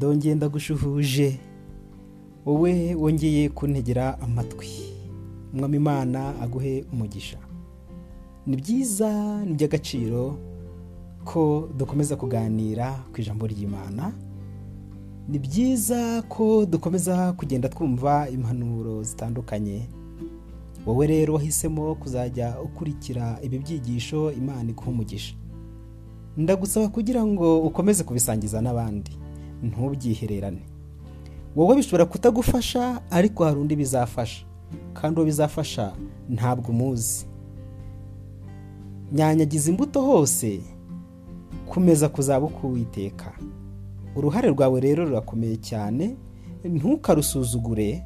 ndongeye ndagushuhuje wowe wongeye kuntegera amatwi. Umwami imana aguhe umugisha. Ni byiza ni iby'agaciro ko dukomeza kuganira ku ijambo ry'imana. Ni byiza ko dukomeza kugenda twumva impanuro zitandukanye. Wowe rero wahisemo kuzajya ukurikira ibi byigisho imana umugisha. Ndagusaba kugira ngo ukomeze kubisangiza n'abandi. Ntubyihererane. Wowe bishobora kutagufasha ariko hari undi bizafasha. Kandi uwo bizafasha ntabwo umuzi nyanyagiza imbuto hose kumeza kuzaba ukuwiteka uruhare rwawe rero rurakomeye cyane. Ntukarusuzugure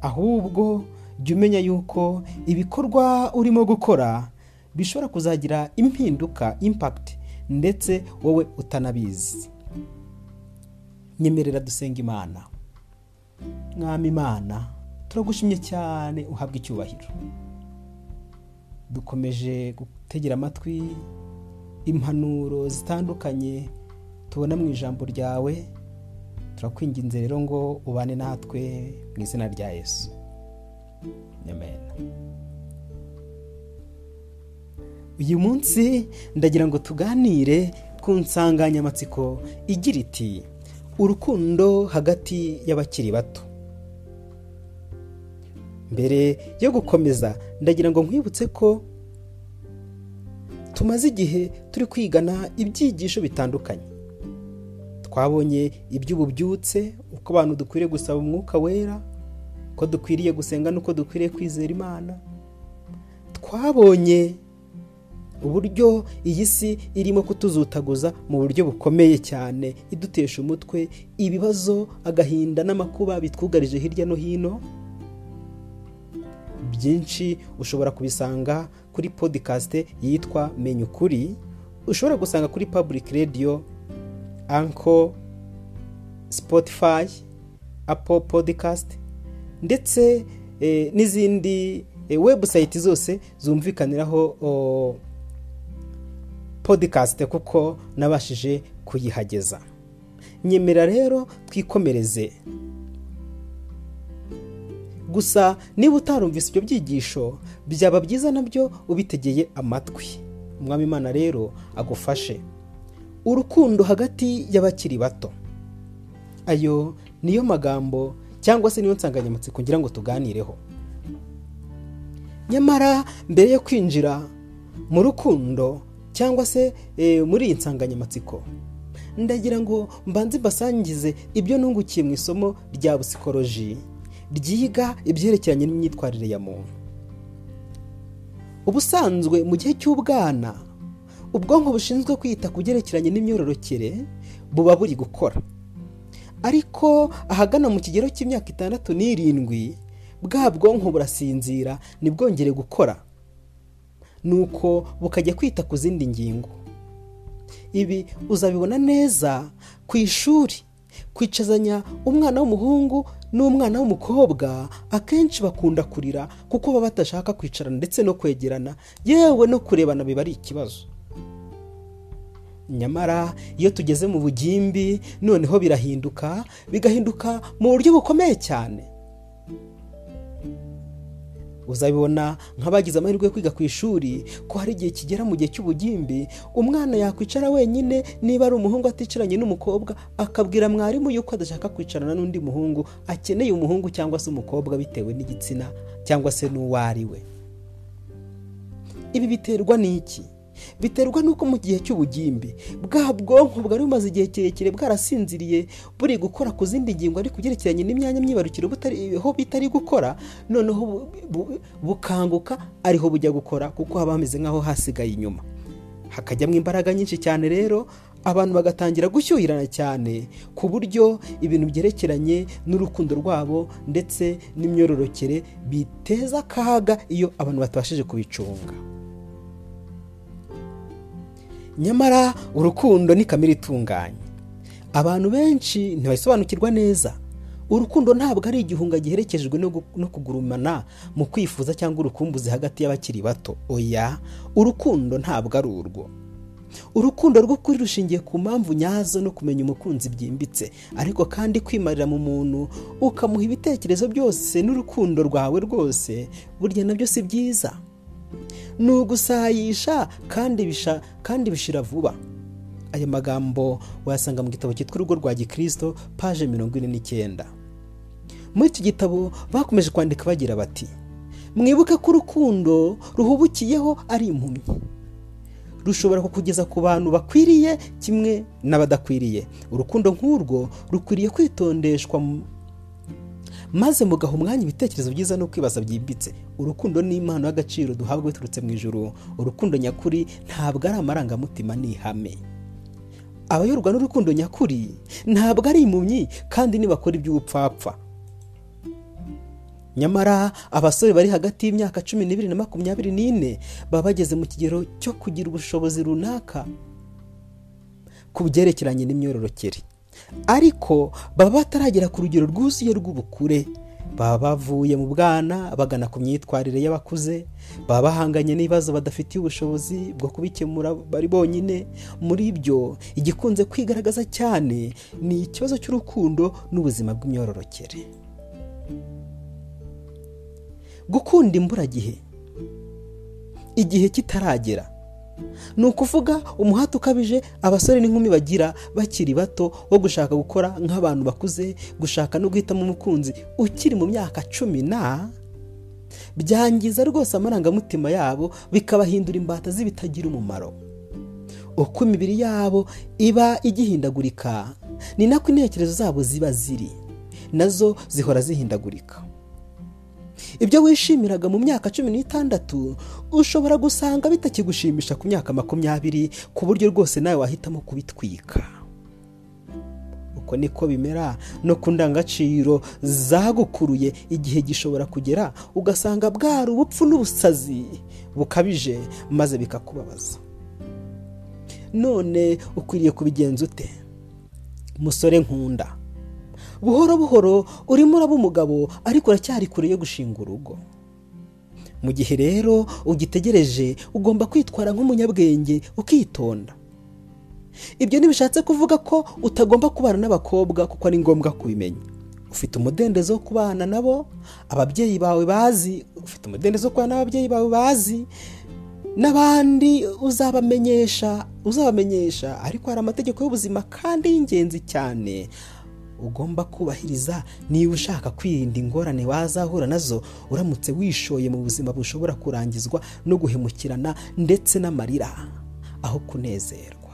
ahubwo jya umenya yuko ibikorwa urimo gukora bishobora kuzagira impinduka impakiti ndetse wowe utanabizi. Nyemerera dusenga imana. Mwami imana turagushimye cyane uhabwa icyubahiro. Dukomeje gutegera amatwi impanuro zitandukanye tubona mu ijambo ryawe. Turakwinginze rero ngo ubane natwe mu izina rya yesu. Nyamena uyu munsi ndagira ngo tuganire ku nsanganyamatsiko igira iti urukundo hagati y'abakiri bato. Mbere yo gukomeza ndagira ngo nkwibutse ko tumaze igihe turi kwigana ibyigisho bitandukanye. Twabonye iby'ububyutse uko abantu dukwiriye gusaba umwuka wera ko dukwiriye gusenga n'uko dukwiriye kwizera imana. Twabonye uburyo iyi si irimo kutuzutaguza mu buryo bukomeye cyane. Idutesha umutwe ibibazo agahinda n'amakuba bitwugarije hirya no hino. Byinshi ushobora kubisanga kuri podikasite yitwa menya ukuri. Ushobora gusanga kuri public radio anko spotify apple podcast ndetse n'izindi webusayiti zose zumvikaniraho podikasite kuko nabashije kuyihageza. Nyemera rero twikomereze. Gusa niba utarumvise ibyo byigisho byaba byiza na byo ubitegeye amatwi. Umwami imana rero agufashe. Urukundo hagati y'abakiri bato. Ayo niyo magambo cyangwa se niyo nsanganyamatsiko ngira ngo tuganireho. Nyamara mbere yo kwinjira mu rukundo cyangwa se muri iyi nsanganyamatsiko. Ndagira ngo mbanze mbasangize ibyo nungukiye mu isomo rya busikoroji ryiga ibyerekeranye n'imyitwarire ya muntu. Ubusanzwe mu gihe cy'ubwana ubwonko bushinzwe kwita ku byerekeranye n'imyororokere buba buri gukora. Ariko ahagana mu kigero cy'imyaka itandatu n'irindwi bwa bwonko burasinzira ntibwongere gukora. Nuko bukajya kwita ku zindi ngingo. Ibi uzabibona neza ku ishuri. Kwicazanya umwana w'umuhungu n'umwana w'umukobwa akenshi bakunda kurira kuko baba badashaka kwicarana ndetse no kwegerana. Yewe no kurebana biba ari ikibazo. Nyamara iyo tugeze mu bugimbi noneho birahinduka bigahinduka mu buryo bukomeye cyane. Uzabibona nk'abagize amahirwe yo kwiga ku ishuri ko hari igihe kigera mu gihe cy'ubugimbi umwana yakwicara wenyine niba ari umuhungu aticaranye n'umukobwa akabwira mwarimu yuko adashaka kwicarana n'undi muhungu akeneye umuhungu cyangwa se umukobwa bitewe n'igitsina cyangwa se n'uwo ari we. Ibi biterwa n'iki? Biterwa n'uko mu gihe cy'ubugimbi bwa bwonko bwari bumaze igihe kirekire bwarasinziriye buri gukora ku zindi ngingo ariko byerekeranye n'imyanya myibarukiro ho bitari gukora noneho bukanguka ariho bujya gukora kuko haba hameze nk'aho hasigaye inyuma. Hakajyamo imbaraga nyinshi cyane rero abantu bagatangira gushyuhirana cyane ku buryo ibintu byerekeranye n'urukundo rwabo ndetse n'imyororokere biteza akaga iyo abantu batabashije kubicunga. Nyamara urukundo ni kamere itunganye. Abantu benshi ntibasobanukirwa neza. Urukundo ntabwo ari igihunga giherekejwe no kugurumana mu kwifuza cyangwa urukumbuzi hagati y'abakiri bato. Oya urukundo ntabwo ari urwo. Urukundo rw'ukuri rushingiye ku mpamvu nyazo no kumenya umukunzi byimbitse. Ariko kandi kwimarira mu muntu ukamuha ibitekerezo byose n'urukundo rwawe rwose burya na byo si byiza. Ni ugusayisha kandi bishira vuba. Aya magambo wayasanga mu gitabo cyitwa urugo rwa gikirisito paje mirongo ine n'icyenda. Muri iki gitabo bakomeje kwandika bagira bati mwibuke ko urukundo ruhubukiyeho ari impumyi. Rushobora kukugeza ku bantu bakwiriye kimwe n'abadakwiriye. Urukundo nk'urwo rukwiriye kwitondeshwa maze mugaha umwanya ibitekerezo byiza no kwibaza byimbitse. Urukundo ni impano y'agaciro duhabwa biturutse mu ijoro urukundo nyakuri ntabwo ari amarangamutima ni ihame. Abayorwa n'urukundo nyakuri ntabwo ari impumyi kandi ntibakora iby'ubupfapfa. Nyamara abasore bari hagati y'imyaka cumi n'ibiri na makumyabiri n'ine baba bageze mu kigero cyo kugira ubushobozi runaka ku byerekeranye n'imyororokere. Ariko baba bataragera ku rugero rwuzuye rw'ubukure. Baba bavuye mu bwana bagana ku myitwarire y'abakuze baba bahanganye n'ibibazo badafitiye ubushobozi bwo kubikemura bari bonyine. Muri byo igikunze kwigaragaza cyane ni ikibazo cy'urukundo n'ubuzima bw'imyororokere. Gukunda imburagihe. Igihe kitaragera. Ni ukuvuga umuhati ukabije abasore n'inkumi bagira bakiri bato wo gushaka gukora nk'abantu bakuze gushaka no guhitamo umukunzi ukiri mu myaka cumi na byangiza rwose amarangamutima yabo bikabahindura imbata z'ibitagira umumaro. Uko imibiri yabo iba igihindagurika ni nako intekerezo zabo ziba ziri na zo zihora zihindagurika. Ibyo wishimiraga mu myaka cumi n'itandatu ushobora gusanga bitakigushimisha ku myaka makumyabiri ku buryo rwose nawe wahitamo kubitwika. Uko niko bimera no ku ndangagaciro zagukuruye igihe gishobora kugera ugasanga bwari ubupfu n'ubusazi bukabije maze bikakubabaza. None ukwiriye kubigenza ute? Musore nkunda. Buhoro buhoro urimo uraba umugabo ariko uracyari kure yo gushinga urugo. Mu gihe rero ugitegereje ugomba kwitwara nk'umunyabwenge ukitonda. Ibyo ntibishatse kuvuga ko utagomba kubana n'abakobwa kuko ari ngombwa kubimenya. Ufite umudendezo wo kubana nabo ababyeyi bawe bazi ufite umudendezo wo kubana n'ababyeyi bawe bazi n'abandi uzabamenyesha uzabamenyesha. Ariko hari amategeko y'ubuzima kandi y'ingenzi cyane. Ugomba kubahiriza. Niba ushaka kwirinda ingorane wazahura na zo uramutse wishoye mu buzima bushobora kurangizwa no guhemukirana ndetse n'amarira. Aho kunezerwa.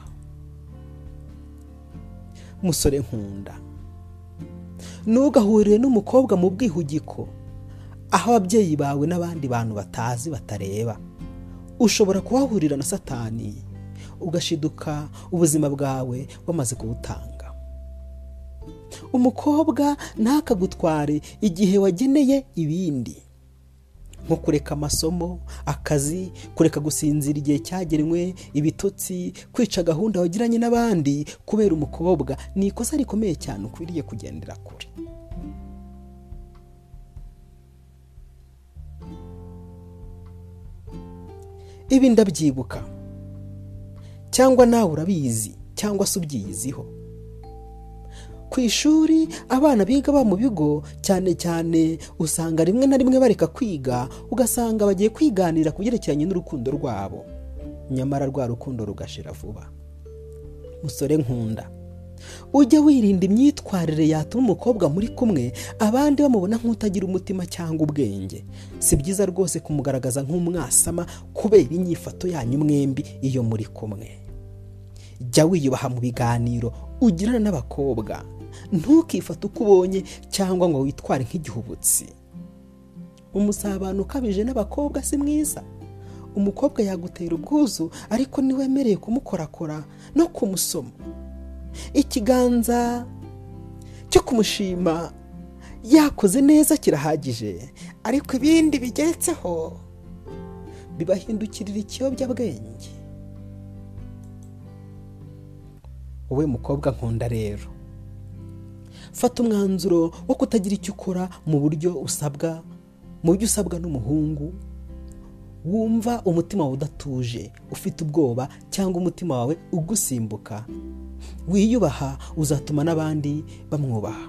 Musore nkunda. Ntugahurire n'umukobwa mu bwihugiko. Aho ababyeyi bawe n'abandi bantu batazi batareba. Ushobora kuhahurira na satani. Ugashiduka ubuzima bwawe wamaze kubutanga umukobwa ntakagutware igihe wageneye ibindi. Nko kureka amasomo akazi kureka gusinzira igihe cyagenwe ibitotsi kwica gahunda wagiranye n'abandi kubera umukobwa. Ni ikosa rikomeye cyane ukwiriye kugendera kure. Ibi ndabyibuka. Cyangwa nawe urabizi cyangwa se ubyiyiziho. Ku ishuri abana biga ba mu bigo cyane cyane usanga rimwe na rimwe bareka kwiga ugasanga bagiye kwiganira ku byerekeranye n'urukundo rwabo. Nyamara rwa rukundo rugashira vuba. Musore nkunda ujye wirinda imyitwarire yatuma umukobwa muri kumwe abandi bamubona nk'utagira umutima cyangwa ubwenge. Si byiza rwose kumugaragaza nk'umwasama kubera inyifato yanyu mwembi iyo muri kumwe. Jya wiyubaha mu biganiro ugirana n'abakobwa. Ntukifate uko ubonye cyangwa ngo witware nk'igihubutsi umusabano ukabije n'abakobwa si mwiza. Umukobwa yagutera ubwuzu ariko ntiwemereye kumukorakora no kumusoma. Ikiganza cyo kumushima yakoze neza kirahagije ariko ibindi bigeretseho bibahindukirira ikiyobyabwenge. Wowe mukobwa nkunda rero. Fata umwanzuro wo kutagira icyo ukora mu buryo usabwa mu buryo usabwa n'umuhungu. Wumva umutima wawe udatuje ufite ubwoba cyangwa umutima wawe ugusimbuka. Wiyubaha uzatuma n'abandi bamwubaha.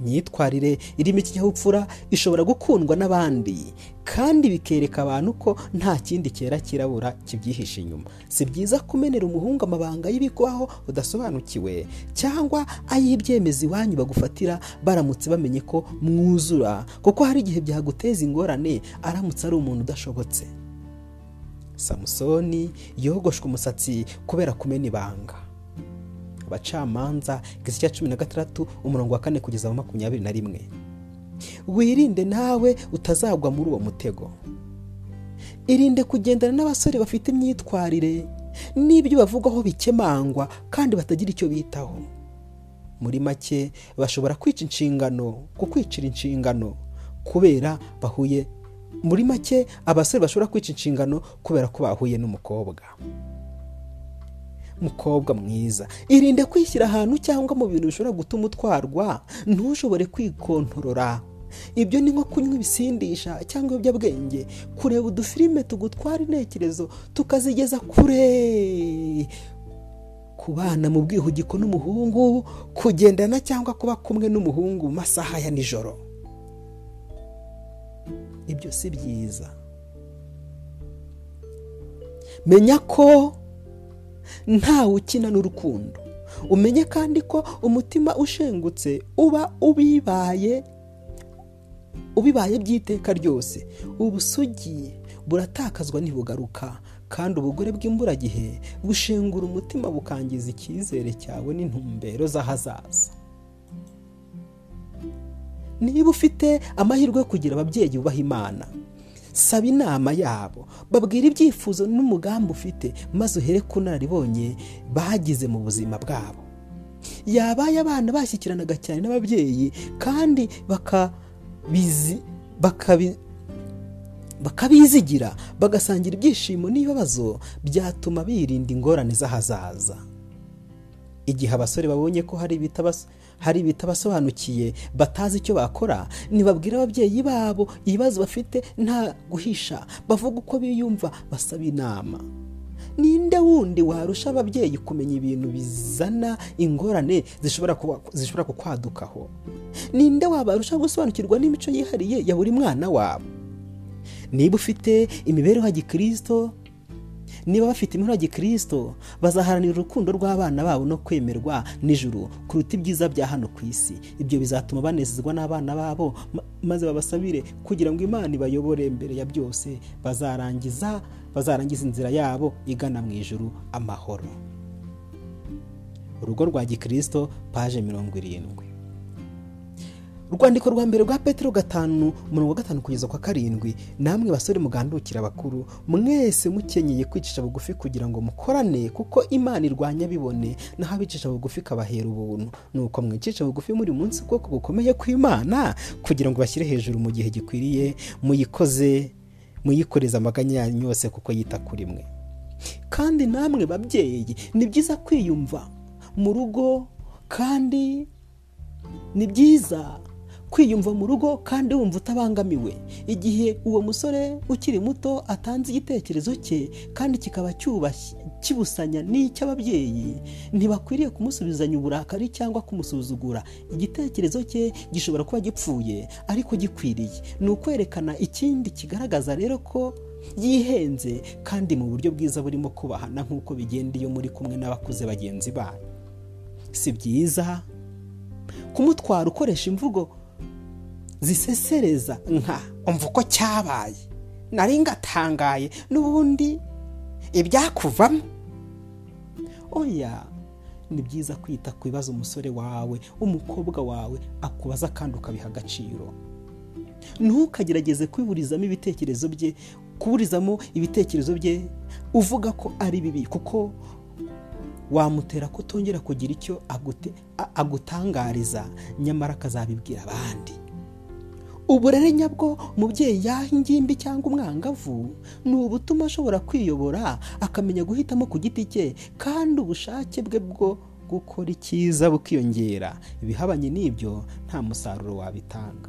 Imyitwarire irimo ikinyabupfura ishobora gukundwa n'abandi kandi bikereka abantu ko nta kindi cyera kirabura kibyihishe inyuma. Si byiza kumenera umuhungu amabanga y'ibigwaho udasobanukiwe cyangwa ay'ibyemeza iwanyu bagufatira baramutse bamenye ko mwuzura kuko hari igihe byaguteza ingorane aramutse ari umuntu udashobotse. Samusoni yogoshwe umusatsi kubera kumena ibanga. Abacamanza igice cya cumi na gatandatu umurongo wa kane kugeza wa makumyabiri na rimwe. Wirinde nawe utazagwa muri uwo mutego. Irinde kugendana n'abasore bafite imyitwarire n'ibyo bavugaho bikemangwa kandi batagira icyo bitaho. Muri make bashobora kwica inshingano kukwicira inshingano kubera bahuye. Muri make abasore bashobora kwica inshingano kubera ko bahuye n'umukobwa. Mukobwa mwiza. Irinde kwishyira ahantu cyangwa mu bintu bishobora gutuma utwarwa ntushobore kwikontorora. Ibyo ni nko kunywa ibisindisha cyangwa ibiyobyabwenge kureba udufilime tugutwara intekerezo tukazigeza kure. Kubana mu bwihugiko n'umuhungu kugendana cyangwa kuba kumwe n'umuhungu mu masaha ya nijoro. Ibyo si byiza. Menya ko ntawe ukina n'urukundo. Umenye kandi ko umutima ushengutse uba ubibaye ubibaye by'iteka ryose. Ubusugi buratakazwa ntibugaruka kandi ubugore bw'imburagihe bushengura umutima bukangiza icyizere cyawe n'intumbero z'ahazaza. Niba ufite amahirwe yo kugira ababyeyi bubaha imana saba inama yabo babwira ibyifuzo n'umugambi ufite maze uhere ku nararibonye bagize mu buzima bwabo. Yabaye abana bashyikiranaga cyane n'ababyeyi kandi bakabizigira bagasangira ibyishimo n'ibibazo byatuma birinda ingorane z'ahazaza. Igihe abasore babonye ko hari ibitabasobanukiye batazi icyo bakora ntibabwire ababyeyi babo ibibazo bafite nta guhisha bavuga uko biyumva basaba inama. Ninde wundi warusha ababyeyi kumenya ibintu bizana ingorane zishobora kukwadukaho? Ninde wabarusha gusobanukirwa n'imico yihariye ya buri mwana wabo? Niba ufite imibereho ya gikirisito niba bafite imibereho ya gikirisito bazaharanira urukundo rw'abana babo no kwemerwa nijoro kuruta ibyiza bya hano ku isi. Ibyo bizatuma banezezwa n'abana babo maze babasabire kugira ngo imana ibayobore mbere ya byose. Bazarangiza bazarangiza inzira yabo igana mu ijoro amahoro. Urugo rwa gikirisito paje mirongo irindwi. Urwandiko rwa mbere rwa petero gatanu umurongo gatanu kugeza kwa karindwi. Namwe basore mugandukira abakuru mwese mukenyeye kwicisha bugufi kugira ngo mukorane kuko imana irwanya bibone naho abicisha bugufi ikabahera ubuntu. Nuko mwicisha bugufi muri munsi ubwoko bukomeye kw'imana kugira ngo bashyire hejuru mu gihe gikwiriye muyikoze muyikoreze amaganya yanyu yose kuko yita kuri mwe. Kandi namwe babyeyi ni byiza kwiyumva mu rugo kandi ni byiza kwiyumva mu rugo kandi wumva utabangamiwe. Igihe uwo musore ukiri muto atanze igitekerezo cye kandi kikaba kibusanya n'icy'ababyeyi ntibakwiriye kumusubizanya uburakari cyangwa kumusuzugura. Igitekerezo cye gishobora kuba gipfuye ariko gikwiriye. Ni ukwerekana ikindi kigaragaza rero ko yihenze kandi mu buryo bwiza burimo kubahana nk'uko bigenda iyo muri kumwe n'abakuze bagenzi banyu si byiza? Kumutwara ukoresha imvugo zisesereza. Nka umva uko cyabaye. Nari ngatangaye. N'ubundi ibyakuvamo. Oya ni byiza kwita ku bibazo umusore wawe umukobwa wawe akubaza kandi ukabiha agaciro. Ntukagerageze kwiburizamo ibitekerezo bye kuburizamo ibitekerezo bye uvuga ko ari bibi kuko wamutera kutongera kugira icyo agutangariza. Nyamara akazabibwira abandi. Uburere nyabwo umubyeyi yaha ingimbi cyangwa umwangavu ni ubutuma ashobora kwiyobora akamenya guhitamo ku giti cye kandi ubushake bwe bwo gukora icyiza bukiyongera. Ibihabanye n'ibyo nta musaruro wabitanga.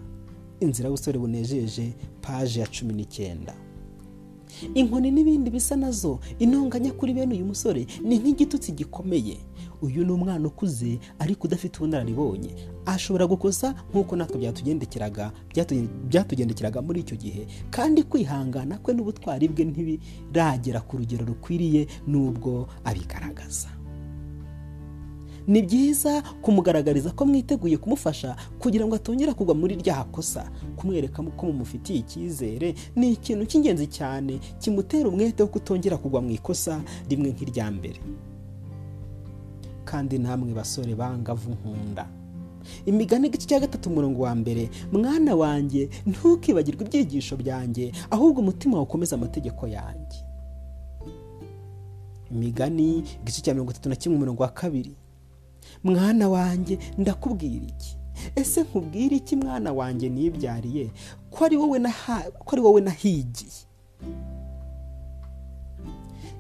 Inzira y'ubusore bunejeje paje ya cumi n'icyenda. Inkoni n'ibindi bisa na zo intonganya kuri bene uyu musore ni nk'igitutsi gikomeye. Uyu ni umwana ukuze ariko udafite ubunararibonye. Ashobora gukosa nk'uko natwe byatugendekeraga byatugendekeraga muri icyo gihe. Kandi kwihangana kwe n'ubutwari bwe ntibiragera ku rugero rukwiriye n'ubwo abigaragaza. Ni byiza kumugaragariza ko mwiteguye kumufasha kugira ngo atongera kugwa muri rya kosa. Kumwereka ko mumufitiye icyizere ni ikintu cy'ingenzi cyane kimutera umwete wo kutongera kugwa mu ikosa rimwe nk'irya mbere. Kandi namwe basore bangavu nkunda. Imigani igice cya gatatu umurongo wa mbere mwana wanjye ntukibagirwe ibyigisho byanjye ahubwo umutima ukomeze amategeko yanjye. Imigani igice cya mirongo itatu na kimwe umurongo wa kabiri. Mwana wanjye ndakubwira iki? Ese nkubwire iki mwana wanjye nibyariye? Ko ari wowe nahigiye?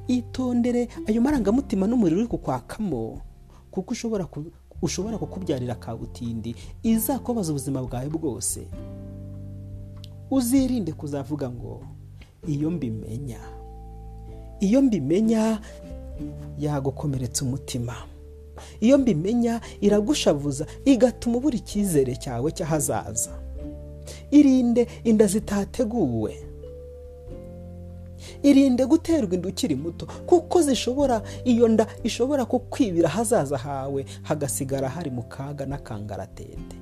Itondere ayo marangamutima n'umuriro uri kukwakamo. Kuko ushobora kukubyarira kabutindi izakubaza ubuzima bwawe bwose. Uzirinde kuzavuga ngo iyo mbimenya iyo mbimenya yagukomeretsa umutima. Iyo mbimenya iragushavuza igatuma ubura icyizere cyawe cy'ahazaza. Irinde inda zitateguwe. Irinde guterwa inda ukiri muto kuko zishobora iyo nda ishobora kukwibira ahazaza hawe hagasigara hari mu kaga n'akangaratete.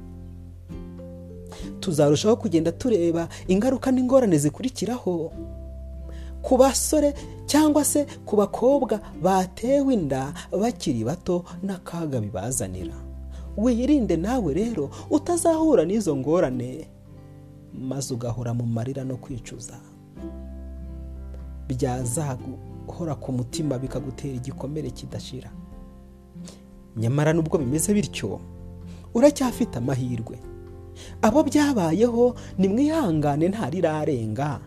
Tuzarushaho kugenda tureba ingaruka n'ingorane zikurikiraho. Ku basore cyangwa se ku bakobwa batewe inda bakiri bato n'akaga bibazanira. Wirinde nawe rero utazahura n'izo ngorane maze ugahora mu marira no kwicuza. Byazaguhora ku mutima bikagutera igikomere kidashira. Nyamara nubwo bimeze bityo uracyafite amahirwe. Abo byabayeho nimwihangane ntarirarenga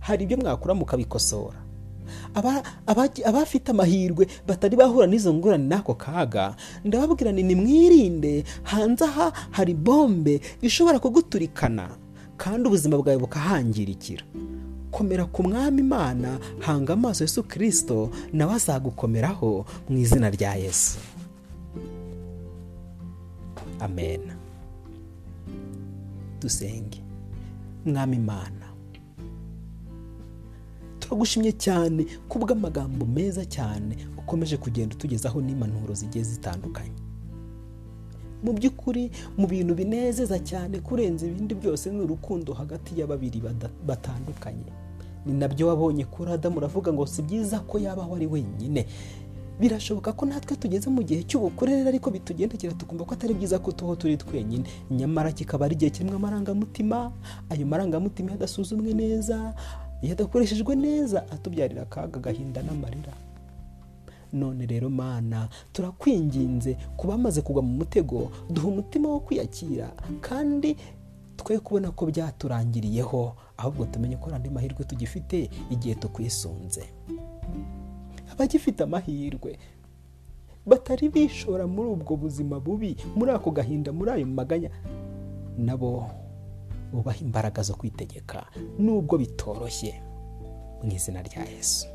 hari ibyo mwakura mukabikosora. Abafite amahirwe batari bahura n'izo ngorane n'ako kaga ndababwira ni nimwirinde hanze aha hari bombe ishobora kuguturikana kandi ubuzima bwawe bukahangirikira. Komera ku mwami imana hanga amaso Yesu kirisito nawe azagukomeraho mu izina rya yesu. Amen. Dusenge. Mwami imana turagushimye cyane kubw'amagambo meza cyane ukomeje kugenda utugezaho n'impanuro zigiye zitandukanye. Mu by'ukuri mu bintu binezeza cyane kurenza ibindi byose ni urukundo hagati y'ababiri batandukanye. Ni na byo wabonye kuri adamu uravuga ngo si byiza ko yabaho ari wenyine. Birashoboka ko natwe tugeze mu gihe cy'ubukurere ariko bitugendekera tukumva ko atari byiza ko tuho turi twenyine. Nyamara kikaba ari igihe kirimo amarangamutima ayo marangamutima iyo adasuzumwe neza iyo adakoreshejwe neza atubyarira akaga agahinda n'amarira. None rero mana turakwinginze ku bamaze kugwa mu mutego duha umutima wo kwiyakira kandi twe kubona ko byaturangiriyeho ahubwo tumenye ko andi mahirwe tugifite igihe tukwisunze. Abagifite amahirwe batari bishora muri ubwo buzima bubi muri ako gahinda muri ayo maganya nabo bubaha imbaraga zo kwitegeka nubwo bitoroshye mu izina rya yesu.